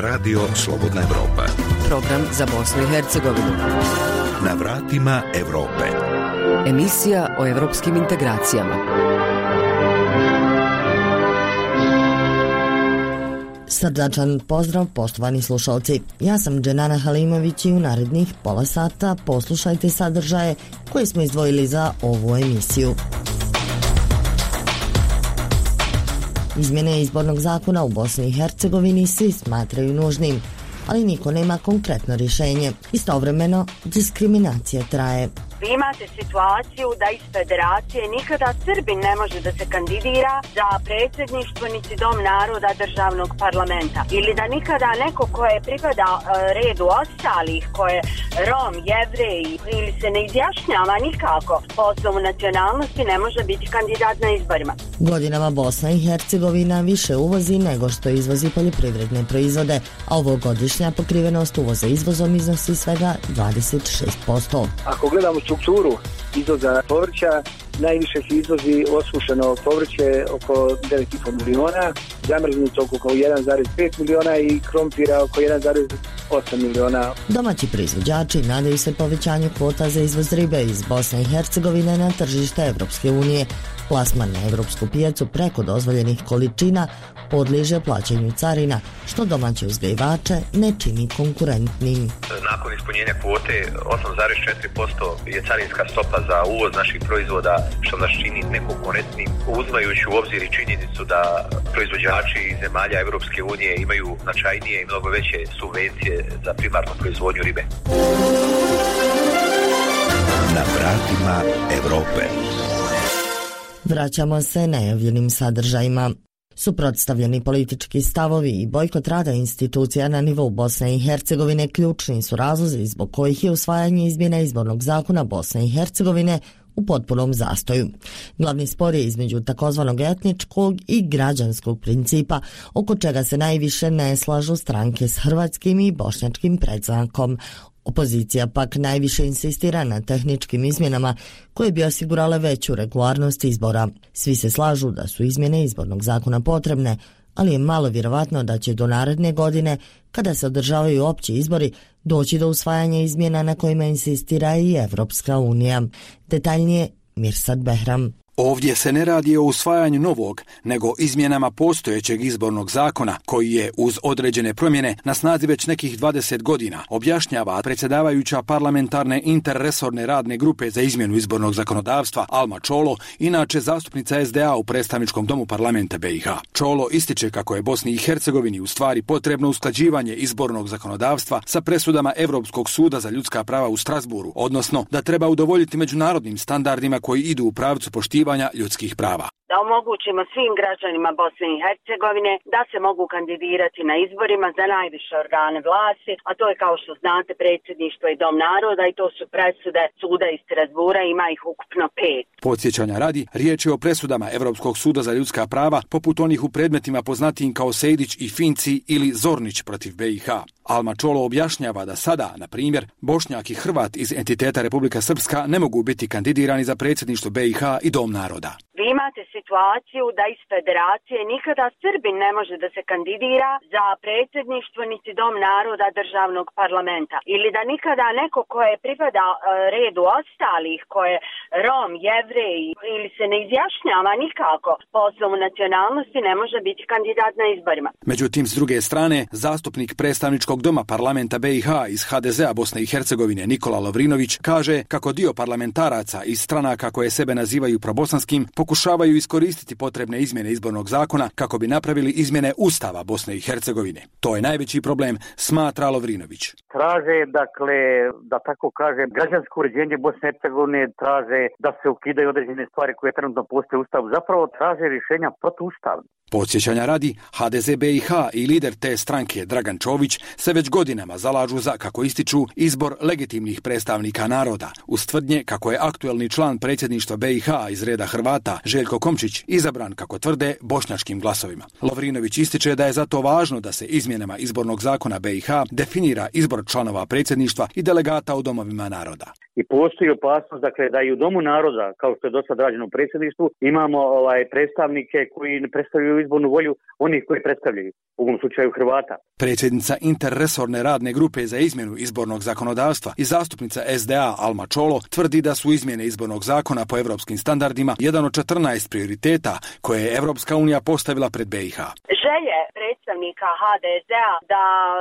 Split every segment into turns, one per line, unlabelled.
Radio Slobodna Evropa.
Program za Bosnu i Hercegovinu.
Na vratima Evrope.
Emisija o evropskim integracijama.
Srdačan pozdrav poštovani slušalci. Ja sam Dženana Halimović i u narednih pola sata poslušajte sadržaje koje smo izdvojili za ovu emisiju. Izmjene izbornog zakona u Bosni i Hercegovini svi smatraju nužnim, ali niko nema konkretno rješenje. Istovremeno, diskriminacija traje.
Vi imate situaciju da iz federacije nikada Srbin ne može da se kandidira za predsjedništvo niti dom naroda državnog parlamenta. Ili da nikada neko koje pripada e, redu ostalih, koje Rom, Jevrej ili se ne izjašnjava nikako po osnovu nacionalnosti ne može biti kandidat na izborima.
Godinama Bosna i Hercegovina više uvozi nego što izvozi poljoprivredne proizvode, a ovogodišnja pokrivenost uvoza izvozom iznosi svega 26%.
Ako gledamo strukturu izvoza povrća, najviše se izvozi osušeno povrće oko 9,5 miliona, zamrznuto oko 1,5 miliona i krompira oko 1,8 miliona.
Domaći proizvođači nadaju se povećanju kvota za izvoz ribe iz Bosne i Hercegovine na tržište Evropske unije. Plasman na evropsku pijacu preko dozvoljenih količina podliježe plaćanju carina, što domaće uzgajivače ne čini konkurentnim.
Nakon ispunjenja kvote 8,4% je carinska stopa za uvoz naših proizvoda, što nas čini nekonkurentnim, uzmajući u obzir i činjenicu da proizvođači iz zemalja Evropske unije imaju značajnije i mnogo veće subvencije za primarnu proizvodnju ribe.
Na vratima Evrope.
Vraćamo se najavljenim sadržajima. Suprotstavljeni politički stavovi i bojkot rada institucija na nivou Bosne i Hercegovine ključni su razlozi zbog kojih je usvajanje izmjena izbornog zakona Bosne i Hercegovine u potpunom zastoju. Glavni spor je između takozvanog etničkog i građanskog principa, oko čega se najviše ne slažu stranke s hrvatskim i bošnjačkim predznakom. Opozicija pak najviše insistira na tehničkim izmjenama koje bi osigurale veću regularnost izbora. Svi se slažu da su izmjene izbornog zakona potrebne, ali je malo vjerovatno da će do naredne godine, kada se održavaju opći izbori, doći do usvajanja izmjena na kojima insistira i Evropska unija. Detaljnije Mirsad Behram.
Ovdje se ne radi o usvajanju novog, nego izmjenama postojećeg izbornog zakona, koji je uz određene promjene na snazi već nekih 20 godina, objašnjava predsjedavajuća parlamentarne interresorne radne grupe za izmjenu izbornog zakonodavstva Alma Čolo, inače zastupnica SDA u predstavničkom domu parlamenta BiH. Čolo ističe kako je Bosni i Hercegovini u stvari potrebno usklađivanje izbornog zakonodavstva sa presudama Europskog suda za ljudska prava u Strasburu, odnosno da treba udovoljiti međunarodnim standardima koji idu u pravcu poštivanja ljudskih prava
da omogućimo svim građanima Bosne i Hercegovine da se mogu kandidirati na izborima za najviše organe vlasti, a to je kao što znate predsjedništvo i dom naroda i to su presude suda iz Strasbura, ima ih ukupno pet.
Podsjećanja radi, riječ je o presudama Europskog suda za ljudska prava, poput onih u predmetima poznatijim kao Sejdić i Finci ili Zornić protiv BiH. Alma Čolo objašnjava da sada, na primjer, Bošnjak i Hrvat iz entiteta Republika Srpska ne mogu biti kandidirani za predsjedništvo BiH i Dom naroda.
Imate situaciju da iz federacije nikada Srbin ne može da se kandidira za predsjedništvo niti dom naroda državnog parlamenta. Ili da nikada neko koje pripada e, redu ostalih, koje Rom, Jevrej ili se ne izjašnjava nikako po osnovu nacionalnosti ne može biti kandidat na izborima.
Međutim, s druge strane, zastupnik predstavničkog doma parlamenta BiH iz HDZ-a Bosne i Hercegovine Nikola Lovrinović kaže kako dio parlamentaraca iz stranaka koje sebe nazivaju probosanskim pokušavaju iskoristiti potrebne izmjene izbornog zakona kako bi napravili izmjene Ustava Bosne i Hercegovine. To je najveći problem, smatra Lovrinović.
Traže, dakle, da tako kaže, građansko uređenje Bosne i Hercegovine traže da se ukidaju određene stvari koje trenutno postoje u Ustavu. Zapravo traže rješenja protuustavne.
Podsjećanja radi, HDZ BiH i lider te stranke Dragan Čović se već godinama zalažu za, kako ističu, izbor legitimnih predstavnika naroda, uz tvrdnje kako je aktuelni član predsjedništva BiH iz reda Hrvata, Željko Komčić izabran, kako tvrde, bošnjačkim glasovima. Lovrinović ističe da je zato važno da se izmjenama izbornog zakona BiH definira izbor članova predsjedništva i delegata u domovima naroda
i postoji opasnost dakle da i u domu naroda kao što je do rađeno u predsjedništvu imamo ovaj predstavnike koji ne predstavljaju izbornu volju onih koji predstavljaju u ovom slučaju Hrvata.
Predsjednica interresorne radne grupe za izmjenu izbornog zakonodavstva i zastupnica SDA Alma Čolo tvrdi da su izmjene izbornog zakona po europskim standardima jedan od 14 prioriteta koje je Europska unija postavila pred BiH.
Želje predstavnika HDZ-a da e,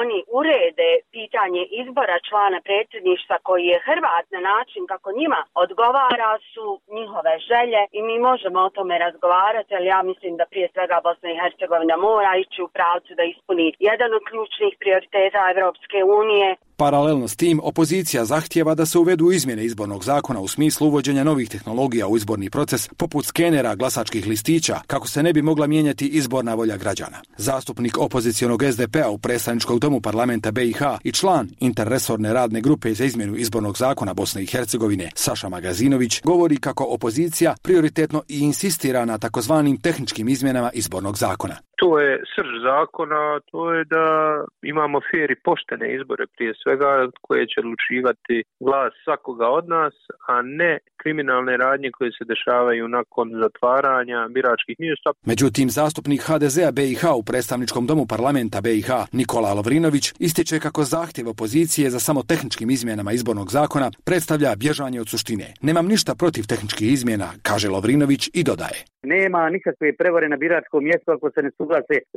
oni urede pitanje izbora člana predsjedništva koji je Hrvat na način kako njima odgovara su njihove želje i mi možemo o tome razgovarati, ali ja mislim da prije svega Bosna i Hercegovina mora ići u pravcu da ispuni jedan od ključnih prioriteta Europske unije
Paralelno s tim, opozicija zahtjeva da se uvedu izmjene izbornog zakona u smislu uvođenja novih tehnologija u izborni proces, poput skenera glasačkih listića, kako se ne bi mogla mijenjati izborna volja građana. Zastupnik opozicionog SDP-a u predstavničkog domu parlamenta BiH i član interresorne radne grupe za izmjenu izbornog zakona Bosne i Hercegovine, Saša Magazinović, govori kako opozicija prioritetno i insistira na takozvanim tehničkim izmjenama izbornog zakona.
To je srž zakona, to je da imamo fair i poštene izbore prije svega koje će odlučivati glas svakoga od nas, a ne kriminalne radnje koje se dešavaju nakon zatvaranja biračkih mjesta.
Međutim, zastupnik HDZ-a BiH u predstavničkom domu parlamenta BiH Nikola Lovrinović ističe kako zahtjev opozicije za samo tehničkim izmjenama izbornog zakona predstavlja bježanje od suštine. Nemam ništa protiv tehničkih izmjena, kaže Lovrinović i dodaje.
Nema nikakve prevare na biračkom mjestu ako se ne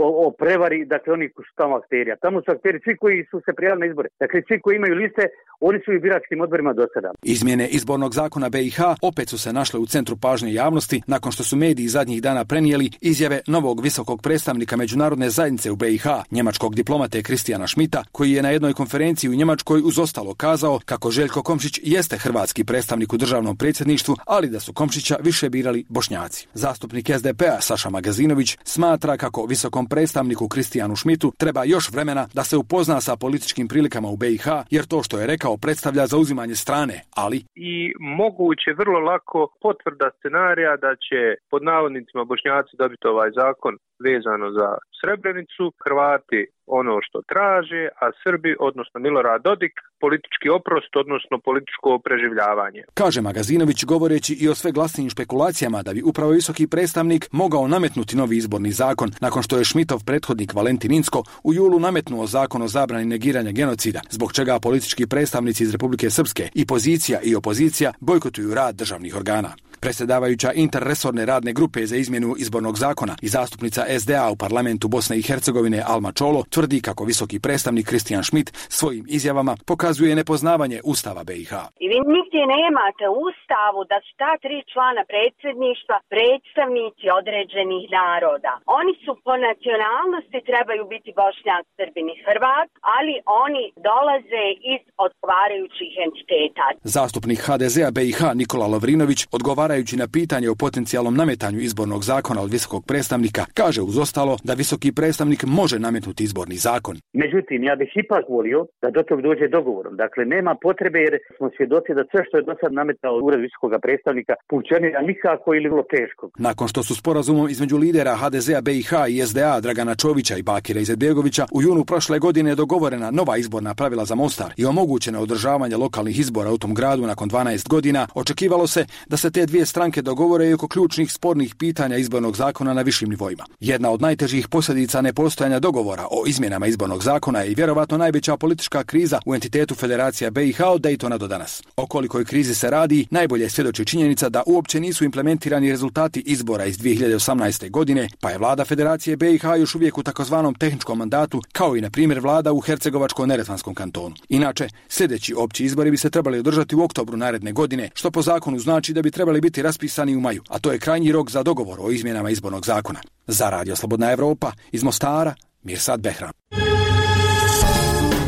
o, o prevari, dakle oni su tamo akterija. Tamo su akteri svi koji su se prijavili na izbore. Dakle, svi koji imaju liste, oni su i biračkim odborima do sada.
Izmjene izbornog zakona BiH opet su se našle u centru pažnje javnosti nakon što su mediji zadnjih dana prenijeli izjave novog visokog predstavnika međunarodne zajednice u BiH, njemačkog diplomate Kristijana Šmita, koji je na jednoj konferenciji u Njemačkoj uz ostalo kazao kako Željko Komšić jeste hrvatski predstavnik u državnom predsjedništvu, ali da su Komšića više birali bošnjaci. Zastupnik SDP-a Saša Magazinović smatra kako visokom predstavniku Kristijanu Šmitu treba još vremena da se upozna sa političkim prilikama u BiH, jer to što je rekao predstavlja zauzimanje strane, ali...
I moguće vrlo lako potvrda scenarija da će pod navodnicima bošnjaci dobiti ovaj zakon vezano za Srebrenicu, Hrvati ono što traže, a Srbi, odnosno Milorad Dodik, politički oprost, odnosno političko preživljavanje.
Kaže Magazinović govoreći i o sve glasnijim špekulacijama da bi upravo visoki predstavnik mogao nametnuti novi izborni zakon nakon što je Šmitov prethodnik Valentin Insko u julu nametnuo zakon o zabrani negiranja genocida, zbog čega politički predstavnici iz Republike Srpske i pozicija i opozicija bojkotuju rad državnih organa. Predsjedavajuća interresorne radne grupe za izmjenu izbornog zakona i zastupnica SDA u parlamentu Bosne i Hercegovine Alma Čolo tvrdi kako visoki predstavnik Kristijan Schmidt svojim izjavama pokazuje nepoznavanje Ustava BiH.
I vi nigdje nemate Ustavu da su ta tri člana predsjedništva predstavnici određenih naroda. Oni su po nacionalnosti trebaju biti Bošnjak, Srbin i Hrvat, ali oni dolaze iz odgovarajućih entiteta.
Zastupnik HDZ-a BiH Nikola Lovrinović odgovara odgovarajući na pitanje o potencijalnom nametanju izbornog zakona od visokog predstavnika, kaže uz ostalo da visoki predstavnik može nametnuti izborni zakon.
Međutim, ja bih ipak volio da do tog dođe dogovorom. Dakle, nema potrebe jer smo svjedoci da sve što je do sad nametao ured visokog predstavnika funkcionira nikako ili vrlo teško.
Nakon što su sporazumom između lidera HDZ-a BiH i SDA Dragana Čovića i Bakira Izetbegovića u junu prošle godine dogovorena nova izborna pravila za Mostar i omogućeno održavanje lokalnih izbora u tom gradu nakon 12 godina, očekivalo se da se te dvije stranke dogovore i oko ključnih spornih pitanja izbornog zakona na višim nivoima. Jedna od najtežih posljedica nepostojanja dogovora o izmjenama izbornog zakona je i vjerovatno najveća politička kriza u entitetu Federacija BiH od Daytona do danas. O kolikoj krizi se radi, najbolje svjedoči činjenica da uopće nisu implementirani rezultati izbora iz 2018. godine, pa je vlada Federacije BiH još uvijek u takozvanom tehničkom mandatu, kao i na primjer vlada u Hercegovačko-Neretvanskom kantonu. Inače, sljedeći opći izbori bi se trebali održati u oktobru naredne godine, što po zakonu znači da bi trebali biti raspisani u maju, a to je krajnji rok za dogovor o izmjenama izbornog zakona. Za Radio Slobodna Evropa iz Mostara, Mirsad Behram.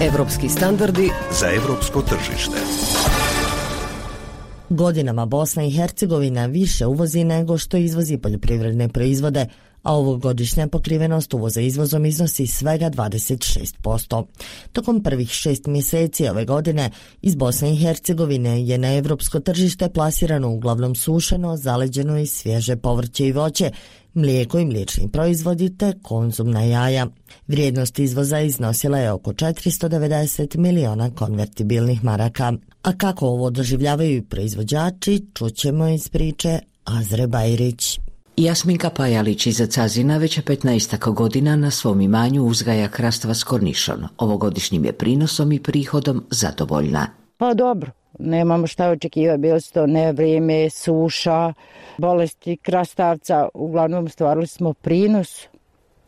Evropski standardi
za evropsko tržište.
Godinama Bosna i Hercegovina više uvozi nego što izvozi poljoprivredne proizvode, a ovogodišnja pokrivenost uvoza izvozom iznosi svega 26%. Tokom prvih šest mjeseci ove godine iz Bosne i Hercegovine je na europsko tržište plasirano uglavnom sušeno, zaleđeno i svježe povrće i voće, mlijeko i mliječni proizvodi te konzumna jaja. Vrijednost izvoza iznosila je oko 490 miliona konvertibilnih maraka. A kako ovo doživljavaju proizvođači, čućemo iz priče Azre Bajrić.
Jasminka Pajalić iz Cazina već je 15 godina na svom imanju uzgaja krastava s kornišom. Ovogodišnjim je prinosom i prihodom zadovoljna.
Pa dobro, nemamo šta očekivati, bilo su to nevrijeme, suša, bolesti krastavca, uglavnom stvarili smo prinos,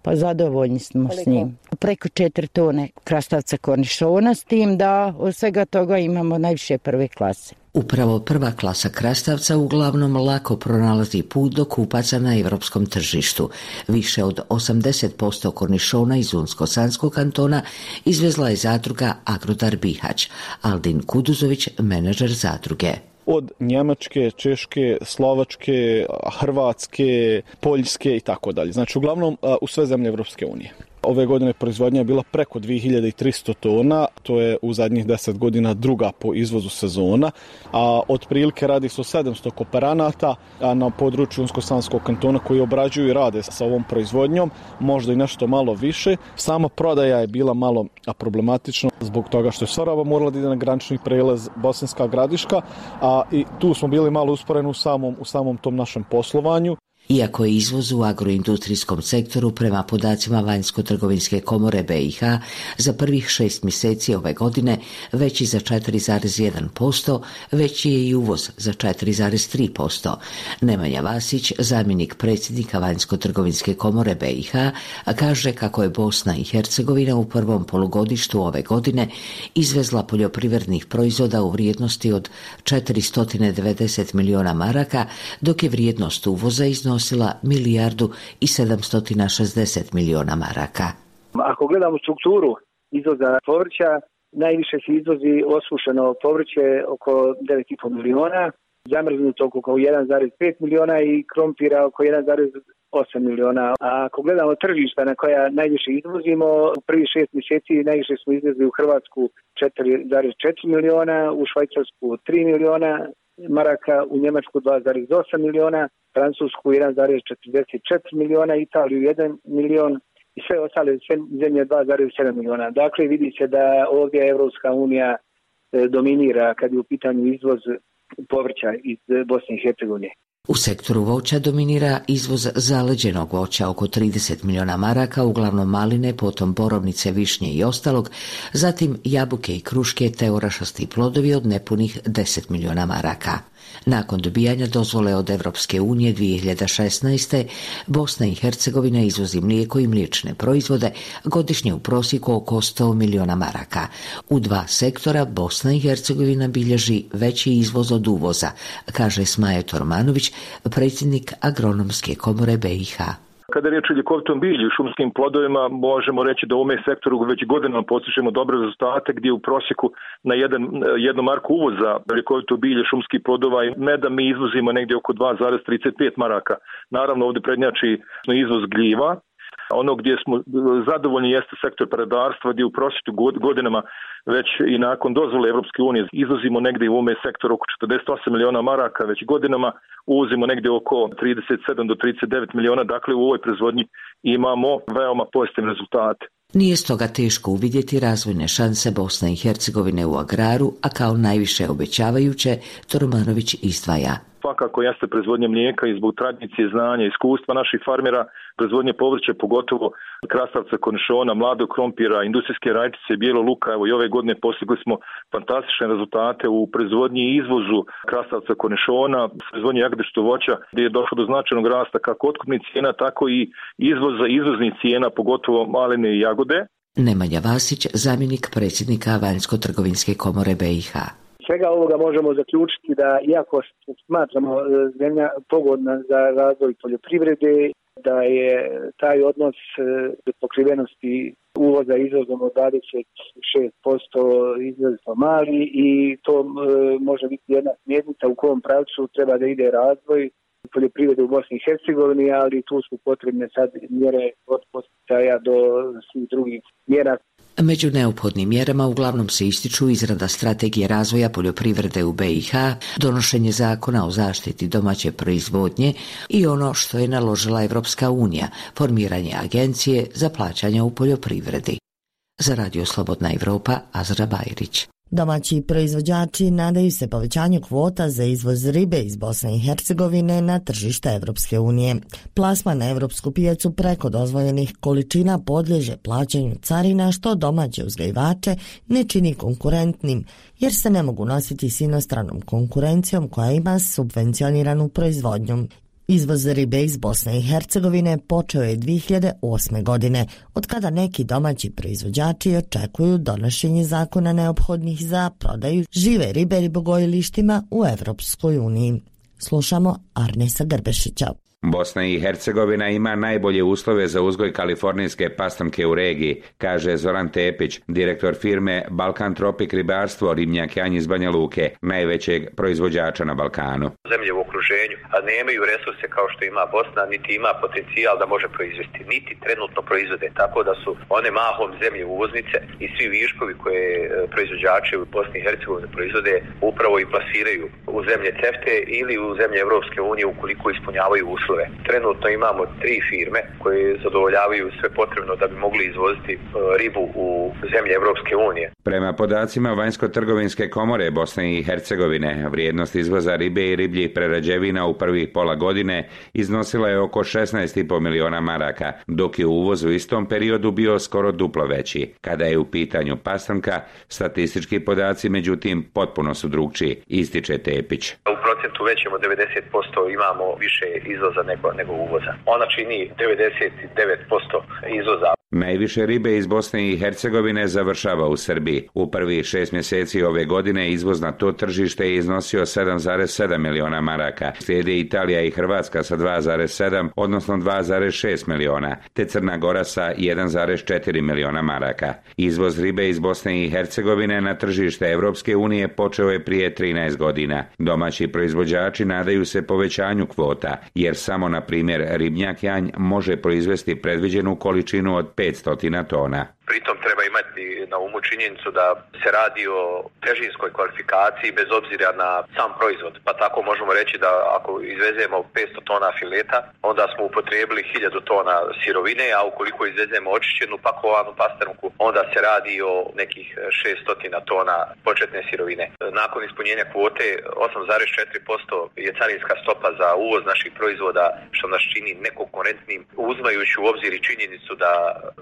pa zadovoljni smo s njim. Preko četiri tone krastavca kornišona s tim da od svega toga imamo najviše prve klase.
Upravo prva klasa krastavca uglavnom lako pronalazi put do kupaca na europskom tržištu. Više od 80% kornišona iz Unsko-Sanskog kantona izvezla je zadruga Agrodar Bihać. Aldin Kuduzović, menadžer zadruge
od Njemačke, Češke, Slovačke, Hrvatske, Poljske i tako dalje. Znači uglavnom u sve zemlje Evropske unije. Ove godine proizvodnja je bila preko 2300 tona, to je u zadnjih 10 godina druga po izvozu sezona, a otprilike radi se o 700 kooperanata a na području Unsko-Sanskog kantona koji obrađuju i rade sa ovom proizvodnjom, možda i nešto malo više. Sama prodaja je bila malo problematična zbog toga što je Sorava morala da ide na granični prelaz Bosanska gradiška, a i tu smo bili malo usporeni u samom, u samom tom našem poslovanju.
Iako je izvoz u agroindustrijskom sektoru prema podacima Vanjsko-trgovinske komore BiH za prvih šest mjeseci ove godine veći za 4,1%, veći je i uvoz za 4,3%. Nemanja Vasić, zamjenik predsjednika Vanjsko-trgovinske komore BiH, kaže kako je Bosna i Hercegovina u prvom polugodištu ove godine izvezla poljoprivrednih proizvoda u vrijednosti od 490 milijuna maraka, dok je vrijednost uvoza iznosila iznosila milijardu i 760 miliona maraka.
Ako gledamo strukturu izvoza povrća, najviše se izvozi osušeno povrće oko 9,5 miliona, zamrznuto oko 1,5 miliona i krompira oko 1,8 miliona. A ako gledamo tržišta na koja najviše izvozimo, u prvi šest mjeseci najviše smo izvezli u Hrvatsku 4,4 miliona, u Švajcarsku 3 miliona, maraka, u Njemačku 2,8 miliona, Francusku 1,44 miliona, Italiju 1 milion i sve ostale zemlje 2,7 miliona. Dakle, vidi se da ovdje Evropska unija e, dominira kad je u pitanju izvoz povrća iz Bosne i Hercegovine.
U sektoru voća dominira izvoz zaleđenog voća oko 30 milijuna maraka, uglavnom maline, potom borovnice, višnje i ostalog, zatim jabuke i kruške te orašasti plodovi od nepunih 10 milijuna maraka. Nakon dobijanja dozvole od Europske unije 2016. Bosna i Hercegovina izvozi mlijeko i mliječne proizvode godišnje u prosjeku oko 100 milijuna maraka. U dva sektora Bosna i Hercegovina bilježi veći izvoz od uvoza, kaže Smaje Tormanović, predsjednik agronomske komore BiH.
Kada je riječ o ljekovitom bilju i šumskim plodovima, možemo reći da u ovome sektoru već godinama postižemo dobre rezultate gdje u prosjeku na jedan, jednu marku uvoza ljekovito bilje šumskih plodova i meda mi izvozimo negdje oko 2,35 maraka. Naravno ovdje prednjači izvoz gljiva, ono gdje smo zadovoljni jeste sektor predarstva gdje u prosjeku godinama već i nakon dozvole Europske unije izvozimo negdje u ovome sektoru oko 48 miliona maraka, već godinama uvozimo negdje oko 37 do 39 miliona, dakle u ovoj proizvodnji imamo veoma pozitivne rezultate.
Nije stoga teško uvidjeti razvojne šanse Bosne i Hercegovine u agraru, a kao najviše obećavajuće Toromanović izdvaja
svakako jeste proizvodnje mlijeka i zbog tradicije, znanja, iskustva naših farmera, proizvodnje povrća, pogotovo krastavca, konšona, mladog krompira, industrijske rajčice, bijelo luka. Evo i ove godine postigli smo fantastične rezultate u proizvodnji i izvozu krastavca konešona, proizvodnji jagodišto voća, gdje je došlo do značajnog rasta kako otkupnih cijena, tako i izvoza izvoznih cijena, pogotovo maline i jagode.
Nemanja Vasić, zamjenik predsjednika Vanjsko-trgovinske komore BiH
svega ovoga možemo zaključiti da iako smatramo e, zemlja pogodna za razvoj poljoprivrede, da je taj odnos e, pokrivenosti uvoza izvozom od 26% izrazito mali i to e, može biti jedna smjernica u kom pravcu treba da ide razvoj poljoprivrede u Bosni i Hercegovini, ali tu su potrebne sad mjere od posticaja do svih drugih mjera.
Među neophodnim mjerama uglavnom se ističu izrada strategije razvoja poljoprivrede u BiH, donošenje zakona o zaštiti domaće proizvodnje i ono što je naložila Evropska unija, formiranje agencije za plaćanje u poljoprivredi. Za Radio Slobodna Evropa, Azra Bajrić.
Domaći proizvođači nadaju se povećanju kvota za izvoz ribe iz Bosne i Hercegovine na tržište Evropske unije. Plasma na evropsku pijacu preko dozvoljenih količina podliježe plaćanju carina što domaće uzgajivače ne čini konkurentnim, jer se ne mogu nositi s inostranom konkurencijom koja ima subvencioniranu proizvodnjom. Izvoz ribe iz Bosne i Hercegovine počeo je 2008. godine, od kada neki domaći proizvođači očekuju donošenje zakona neophodnih za prodaju žive ribe ribogojilištima u Evropskoj uniji. Slušamo Arnesa Grbešića.
Bosna i Hercegovina ima najbolje uslove za uzgoj kalifornijske pastamke u regiji, kaže Zoran Tepić, direktor firme Balkan Tropik ribarstvo Ribnjak Janj iz Banja Luke, najvećeg proizvođača na Balkanu.
Zemlje u okruženju, a nemaju resurse kao što ima Bosna, niti ima potencijal da može proizvesti, niti trenutno proizvode, tako da su one mahom zemlje uvoznice i svi viškovi koje e, proizvođači u Bosni i Hercegovini proizvode upravo i plasiraju u zemlje CEFTE ili u zemlje Evropske unije ukoliko ispunjavaju uslove poslove. Trenutno imamo tri firme koje zadovoljavaju sve potrebno da bi mogli izvoziti e, ribu u zemlje Evropske unije.
Prema podacima Vanjsko-trgovinske komore Bosne i Hercegovine, vrijednost izvoza ribe i ribljih prerađevina u prvih pola godine iznosila je oko 16,5 miliona maraka, dok je uvoz u istom periodu bio skoro duplo veći. Kada je u pitanju pastanka, statistički podaci međutim potpuno su drugčiji, ističe Tepić.
U procentu većem od 90% imamo više izvoza nego, nego uvoza. Ona čini 99% izvoza.
Najviše ribe iz Bosne i Hercegovine završava u Srbiji. U prvih šest mjeseci ove godine izvoz na to tržište je iznosio 7,7 miliona maraka. Slijede Italija i Hrvatska sa 2,7, odnosno 2,6 miliona, te Crna Gora sa 1,4 miliona maraka. Izvoz ribe iz Bosne i Hercegovine na tržište Evropske unije počeo je prije 13 godina. Domaći proizvođači nadaju se povećanju kvota, jer samo na primjer ribnjak janj može proizvesti predviđenu količinu od 500 tona.
Pritom treba imati na umu činjenicu da se radi o težinskoj kvalifikaciji bez obzira na sam proizvod. Pa tako možemo reći da ako izvezemo 500 tona fileta, onda smo upotrijebili 1000 tona sirovine, a ukoliko izvezemo očišćenu pakovanu pastrnku, onda se radi o nekih 600 tona početne sirovine. Nakon ispunjenja kvote 8,4% je carinska stopa za uvoz naših proizvoda što nas čini nekonkurentnim uzmajući u obzir i činjenicu da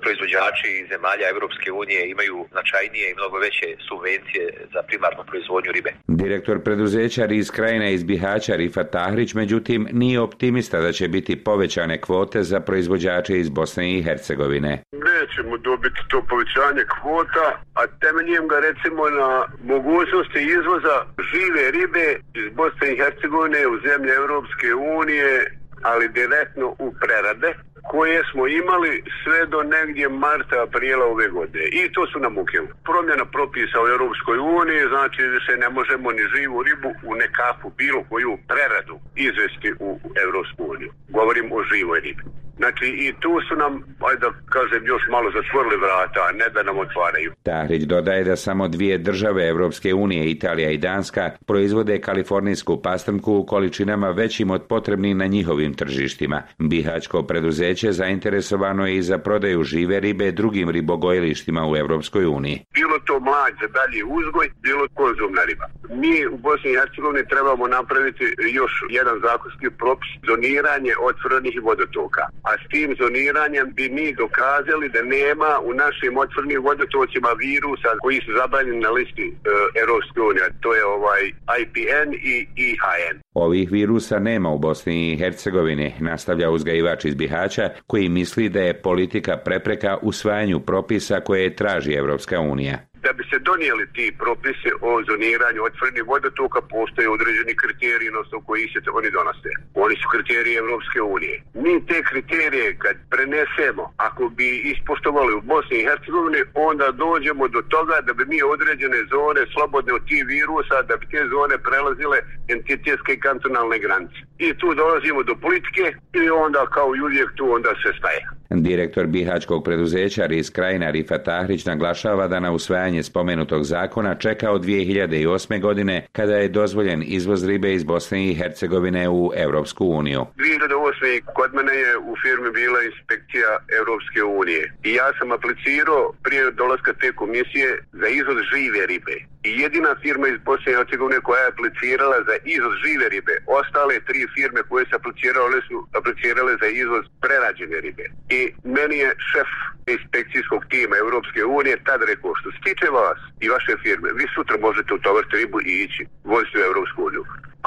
proizvođači zemalja Europske unije imaju značajnije i mnogo veće subvencije za primarnu proizvodnju ribe.
Direktor preduzeća Riz Krajina iz Bihaća Rifa Tahrić, međutim, nije optimista da će biti povećane kvote za proizvođače iz Bosne i Hercegovine.
Nećemo dobiti to povećanje kvota, a temeljem ga recimo na mogućnosti izvoza žive ribe iz Bosne i Hercegovine u zemlje Europske unije, ali direktno u prerade koje smo imali sve do negdje marta, aprila ove godine. I to su nam ukinuti. Promjena propisa u Europskoj uniji znači da se ne možemo ni živu ribu u nekakvu bilo koju preradu izvesti u Europsku uniju. Govorim o živoj ribi. Znači i tu su nam, ajde da kažem, još malo zatvorili vrata, a ne da nam otvaraju.
Tahrić dodaje da samo dvije države Evropske unije, Italija i Danska, proizvode kalifornijsku pastrnku u količinama većim od potrebnih na njihovim tržištima. Bihaćko preduzeće zainteresovano je i za prodaju žive ribe drugim ribogojilištima u Evropskoj uniji.
Bilo to mlad za dalje uzgoj, bilo konzumna riba. Mi u Bosni i Hercegovini trebamo napraviti još jedan zakonski propis zoniranje otvorenih vodotoka a s tim zoniranjem bi mi dokazali da nema u našim otvornim vodotocima virusa koji su zabranjeni na listi uh, Europske unije. To je ovaj IPN i IHN.
Ovih virusa nema u Bosni i Hercegovini, nastavlja uzgajivač iz Bihaća, koji misli da je politika prepreka usvajanju propisa koje traži Europska unija
da bi se donijeli ti propise o zoniranju otvorenih vodotoka, postoje određeni kriteriji na osnovu koji se oni donose. Oni su kriteriji Evropske unije. Mi te kriterije kad prenesemo, ako bi ispoštovali u Bosni i Hercegovini, onda dođemo do toga da bi mi određene zone slobodne od tih virusa, da bi te zone prelazile entitetske kantonalne granice. I tu dolazimo do politike i onda kao i uvijek tu onda se staje.
Direktor bihačkog preduzeća Riz Krajina Rifa Tahrić naglašava da na usvajanje spomenutog zakona čeka od 2008. godine kada je dozvoljen izvoz ribe iz Bosne i Hercegovine u Europsku uniju.
2008. kod mene je u firmi bila inspekcija Europske unije i ja sam aplicirao prije dolaska te komisije za izvoz žive ribe. I jedina firma iz Bosne i Hercegovine koja je aplicirala za izvoz žive ribe. Ostale tri firme koje su aplicirale su aplicirale za izvoz prerađene ribe. I meni je šef inspekcijskog tima Europske unije tad rekao što se tiče vas i vaše firme, vi sutra možete utovariti ribu i ići voziti u Europsku uniju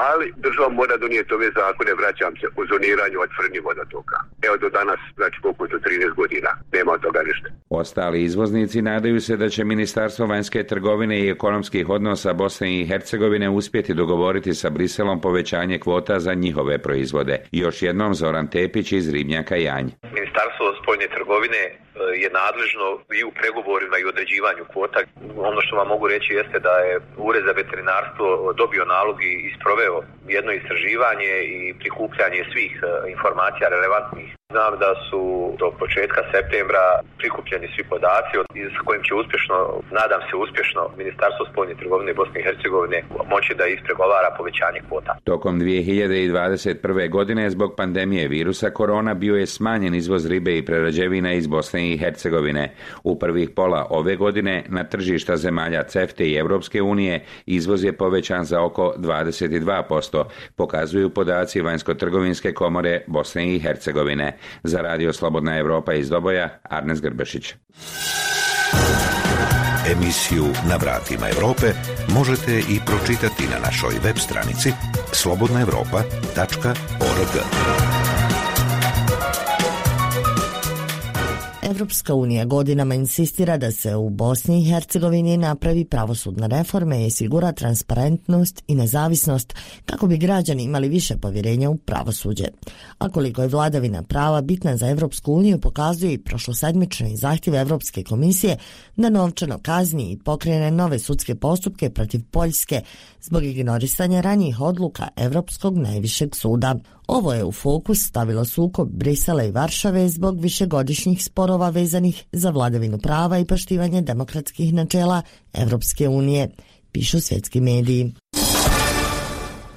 ali država mora donijeti ove zakone, vraćam se, u zoniranju otvorenih vodotoka. Evo do danas, znači koliko je to 13 godina, nema od toga ništa.
Ostali izvoznici nadaju se da će Ministarstvo vanjske trgovine i ekonomskih odnosa Bosne i Hercegovine uspjeti dogovoriti sa Briselom povećanje kvota za njihove proizvode. Još jednom Zoran Tepić iz Ribnjaka Janj.
Ministarstvo spoljne trgovine je nadležno i u pregovorima i određivanju kvota. Ono što vam mogu reći jeste da je Ured za veterinarstvo dobio nalog i isproveo jedno istraživanje i prikupljanje svih e, informacija relevantnih Znam da su do početka septembra prikupljeni svi podaci s kojim će uspješno, nadam se uspješno, Ministarstvo spoljne trgovine Bosne i Hercegovine moći da ispregovara povećanje kvota.
Tokom 2021. godine zbog pandemije virusa korona bio je smanjen izvoz ribe i prerađevina iz Bosne i Hercegovine. U prvih pola ove godine na tržišta zemalja CEFTE i Europske unije izvoz je povećan za oko 22%, pokazuju podaci Vanjsko-trgovinske komore Bosne i Hercegovine. Za radio Slobodna Europa iz Doboja, Arnes Grbešić.
Emisiju Na vratima Europe možete i pročitati na našoj web stranici slobodnaevropa.org.
Evropska unija godinama insistira da se u Bosni i Hercegovini napravi pravosudna reforma i sigura transparentnost i nezavisnost kako bi građani imali više povjerenja u pravosuđe. A koliko je vladavina prava bitna za Evropsku uniju pokazuje i prošlosedmični zahtjev Evropske komisije da novčano kazni i pokrene nove sudske postupke protiv Poljske zbog ignorisanja ranijih odluka Evropskog najvišeg suda. Ovo je u fokus stavilo sukob Brisela i Varšave zbog višegodišnjih sporova vezanih za vladavinu prava i poštivanje demokratskih načela Evropske unije, pišu svjetski mediji.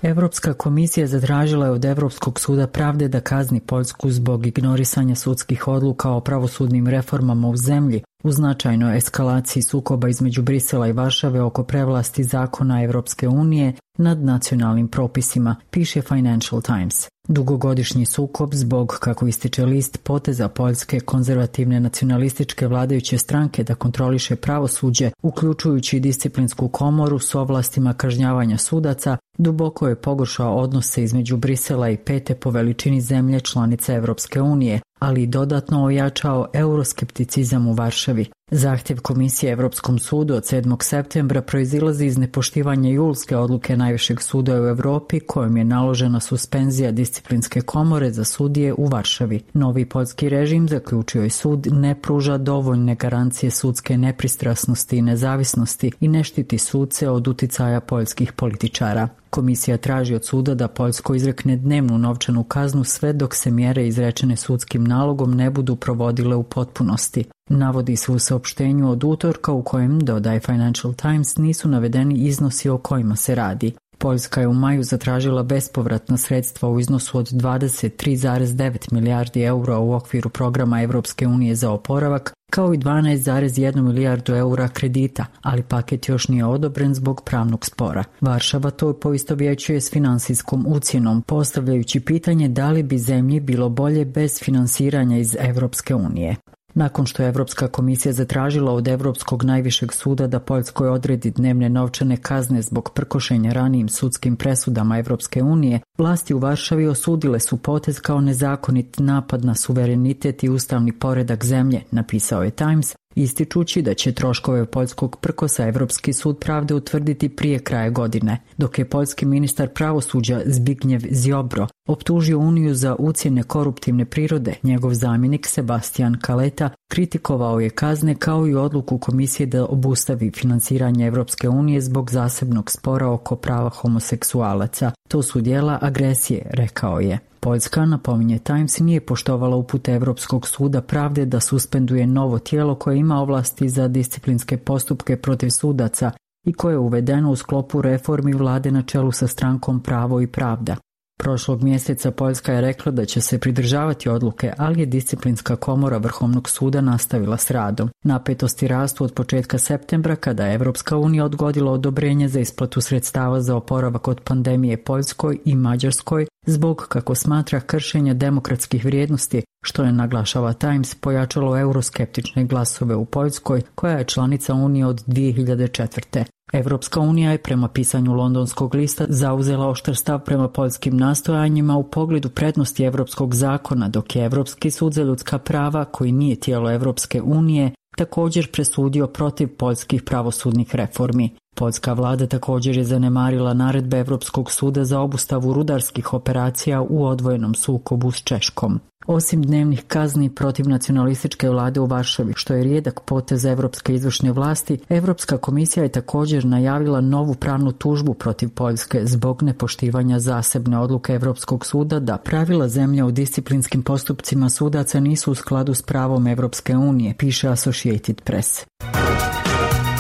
Europska komisija zatražila je od Europskog suda pravde da kazni Poljsku zbog ignorisanja sudskih odluka o pravosudnim reformama u zemlji, u značajnoj eskalaciji sukoba između Brisela i Varšave oko prevlasti zakona Europske unije nad nacionalnim propisima, piše Financial Times. Dugogodišnji sukob zbog, kako ističe list, poteza Poljske konzervativne nacionalističke vladajuće stranke da kontroliše pravosuđe, uključujući disciplinsku komoru s ovlastima kažnjavanja sudaca, duboko je pogoršao odnose između Brisela i pete po veličini zemlje članice Europske unije, ali i dodatno ojačao euroskepticizam u Varšavi. Zahtjev Komisije Europskom sudu od 7. septembra proizilazi iz nepoštivanja julske odluke Najvišeg suda u Europi kojom je naložena suspenzija disciplinske komore za sudije u Varšavi. Novi poljski režim, zaključio je sud, ne pruža dovoljne garancije sudske nepristrasnosti i nezavisnosti i ne štiti sudce od uticaja poljskih političara. Komisija traži od suda da Poljsko izrekne dnevnu novčanu kaznu sve dok se mjere izrečene sudskim nalogom ne budu provodile u potpunosti. Navodi se u saopštenju od utorka u kojem, dodaje Financial Times, nisu navedeni iznosi o kojima se radi. Poljska je u maju zatražila bespovratna sredstva u iznosu od 23,9 milijardi eura u okviru programa Europske unije za oporavak, kao i 12,1 milijardu eura kredita, ali paket još nije odobren zbog pravnog spora. Varšava to poistovjećuje s finansijskom ucjenom, postavljajući pitanje da li bi zemlji bilo bolje bez finansiranja iz Europske unije. Nakon što je Europska komisija zatražila od Europskog najvišeg suda da Poljskoj odredi dnevne novčane kazne zbog prkošenja ranijim sudskim presudama Europske unije, vlasti u Varšavi osudile su potez kao nezakonit napad na suverenitet i ustavni poredak zemlje, napisao je Times, ističući da će troškove poljskog prkosa Evropski sud pravde utvrditi prije kraja godine, dok je poljski ministar pravosuđa Zbignjev Zjobro optužio Uniju za ucjene koruptivne prirode. Njegov zamjenik Sebastian Kaleta kritikovao je kazne kao i odluku komisije da obustavi financiranje Evropske unije zbog zasebnog spora oko prava homoseksualaca. To su dijela agresije, rekao je. Poljska, napominje Times, nije poštovala upute Europskog suda pravde da suspenduje novo tijelo koje ima ovlasti za disciplinske postupke protiv sudaca i koje je uvedeno u sklopu reformi vlade na čelu sa strankom Pravo i Pravda. Prošlog mjeseca Poljska je rekla da će se pridržavati odluke, ali je disciplinska komora Vrhovnog suda nastavila s radom. Napetosti rastu od početka septembra kada je Evropska unija odgodila odobrenje za isplatu sredstava za oporavak od pandemije Poljskoj i Mađarskoj zbog, kako smatra, kršenja demokratskih vrijednosti, što je naglašava Times pojačalo euroskeptične glasove u Poljskoj, koja je članica Unije od 2004. Evropska unija je prema pisanju londonskog lista zauzela oštar stav prema poljskim nastojanjima u pogledu prednosti evropskog zakona, dok je Evropski sud za ljudska prava, koji nije tijelo Evropske unije, također presudio protiv poljskih pravosudnih reformi. Poljska vlada također je zanemarila naredbe Evropskog suda za obustavu rudarskih operacija u odvojenom sukobu s Češkom. Osim dnevnih kazni protiv nacionalističke vlade u Varšavi, što je rijedak potez Evropske izvršne vlasti, Europska komisija je također najavila novu pravnu tužbu protiv Poljske zbog nepoštivanja zasebne odluke Europskog suda da pravila zemlja u disciplinskim postupcima sudaca nisu u skladu s pravom Europske unije, piše Associated Press.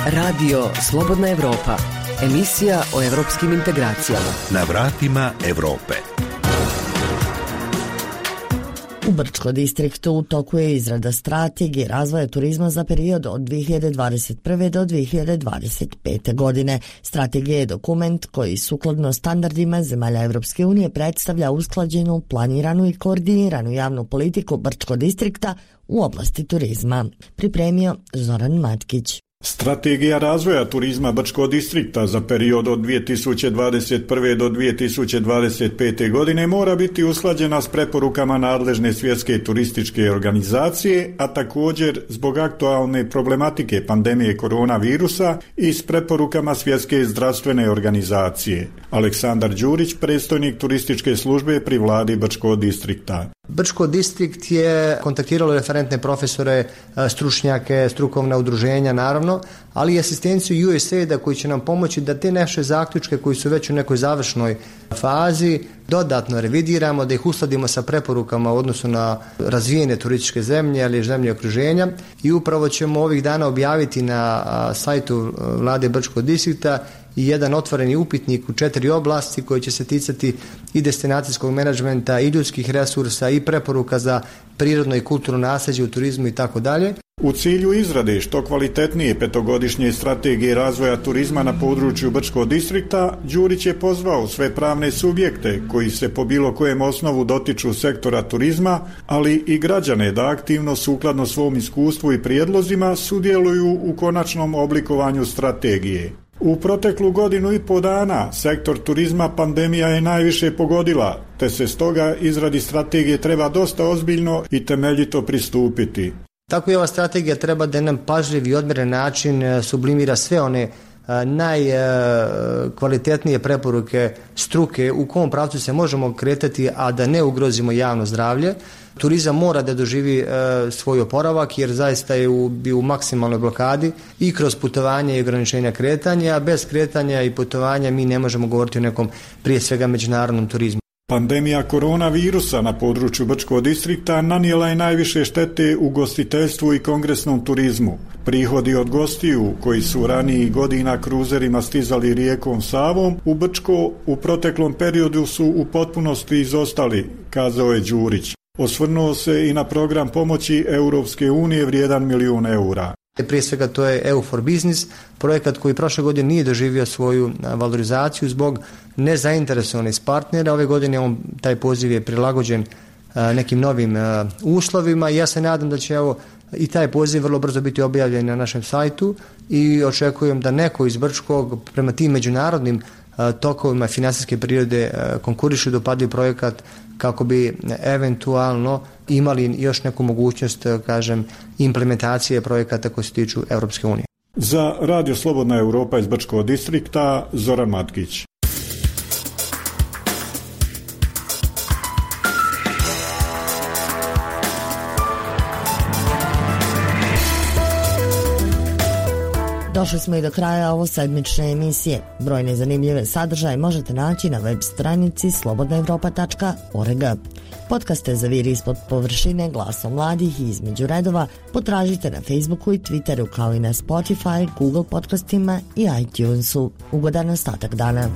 Radio Slobodna Europa. Emisija o europskim integracijama.
Na vratima Europe.
U Brčko distriktu u toku je izrada strategije razvoja turizma za period od 2021. do 2025. godine. Strategija je dokument koji sukladno standardima zemalja Europske unije predstavlja usklađenu, planiranu i koordiniranu javnu politiku Brčko distrikta u oblasti turizma. Pripremio Zoran Matkić.
Strategija razvoja turizma Brčkog distrikta za period od 2021. do 2025. godine mora biti usklađena s preporukama nadležne svjetske turističke organizacije, a također zbog aktualne problematike pandemije koronavirusa i s preporukama svjetske zdravstvene organizacije. Aleksandar Đurić, predstojnik turističke službe pri vladi Brčkog distrikta.
Brčko distrikt je kontaktiralo referentne profesore, stručnjake, strukovna udruženja naravno, ali i asistenciju USAID-a koji će nam pomoći da te naše zaključke koji su već u nekoj završnoj fazi dodatno revidiramo, da ih uskladimo sa preporukama u odnosu na razvijene turističke zemlje ali zemlje okruženja i upravo ćemo ovih dana objaviti na sajtu vlade Brčkog distrikta i jedan otvoreni upitnik u četiri oblasti koji će se ticati i destinacijskog menadžmenta i ljudskih resursa i preporuka za prirodno i kulturno nasljeđe u turizmu i tako dalje.
U cilju izrade što kvalitetnije petogodišnje strategije razvoja turizma na području Brčkog distrikta, Đurić je pozvao sve pravne subjekte koji se po bilo kojem osnovu dotiču sektora turizma, ali i građane da aktivno sukladno svom iskustvu i prijedlozima sudjeluju u konačnom oblikovanju strategije. U proteklu godinu i po dana sektor turizma pandemija je najviše pogodila, te se stoga izradi strategije treba dosta ozbiljno i temeljito pristupiti.
Tako i ova strategija treba da nam pažljiv i odmjeren način e, sublimira sve one e, najkvalitetnije preporuke struke u kom pravcu se možemo kretati, a da ne ugrozimo javno zdravlje. Turizam mora da doživi e, svoj oporavak jer zaista je u, u maksimalnoj blokadi i kroz putovanje i ograničenja kretanja, a bez kretanja i putovanja mi ne možemo govoriti o nekom prije svega međunarodnom turizmu.
Pandemija koronavirusa na području Brčkog distrikta nanijela je najviše štete u gostiteljstvu i kongresnom turizmu. Prihodi od gostiju, koji su ranijih godina kruzerima stizali rijekom Savom, u Brčko u proteklom periodu su u potpunosti izostali, kazao je Đurić. Osvrnuo se i na program pomoći Europske unije vrijedan milijun eura.
Prije svega to je EU for Business, projekat koji prošle godine nije doživio svoju valorizaciju zbog nezainteresovanih partnera. Ove godine on, taj poziv je prilagođen nekim novim uslovima i ja se nadam da će evo i taj poziv vrlo brzo biti objavljen na našem sajtu i očekujem da neko iz Brčkog prema tim međunarodnim tokovima financijske prirode konkurišu dopadli projekat kako bi eventualno imali još neku mogućnost, kažem, implementacije projekata koji se tiču Europske unije.
Za Radio Slobodna Europa iz Brčkog distrikta Zoran Matkić.
Došli smo i do kraja ovo sedmične emisije. Brojne zanimljive sadržaje možete naći na web stranici slobodnaevropa.org. Podcaste za vir ispod površine glasom mladih i između redova potražite na Facebooku i Twitteru kao i na Spotify, Google podcastima i iTunesu. Ugodan ostatak dana.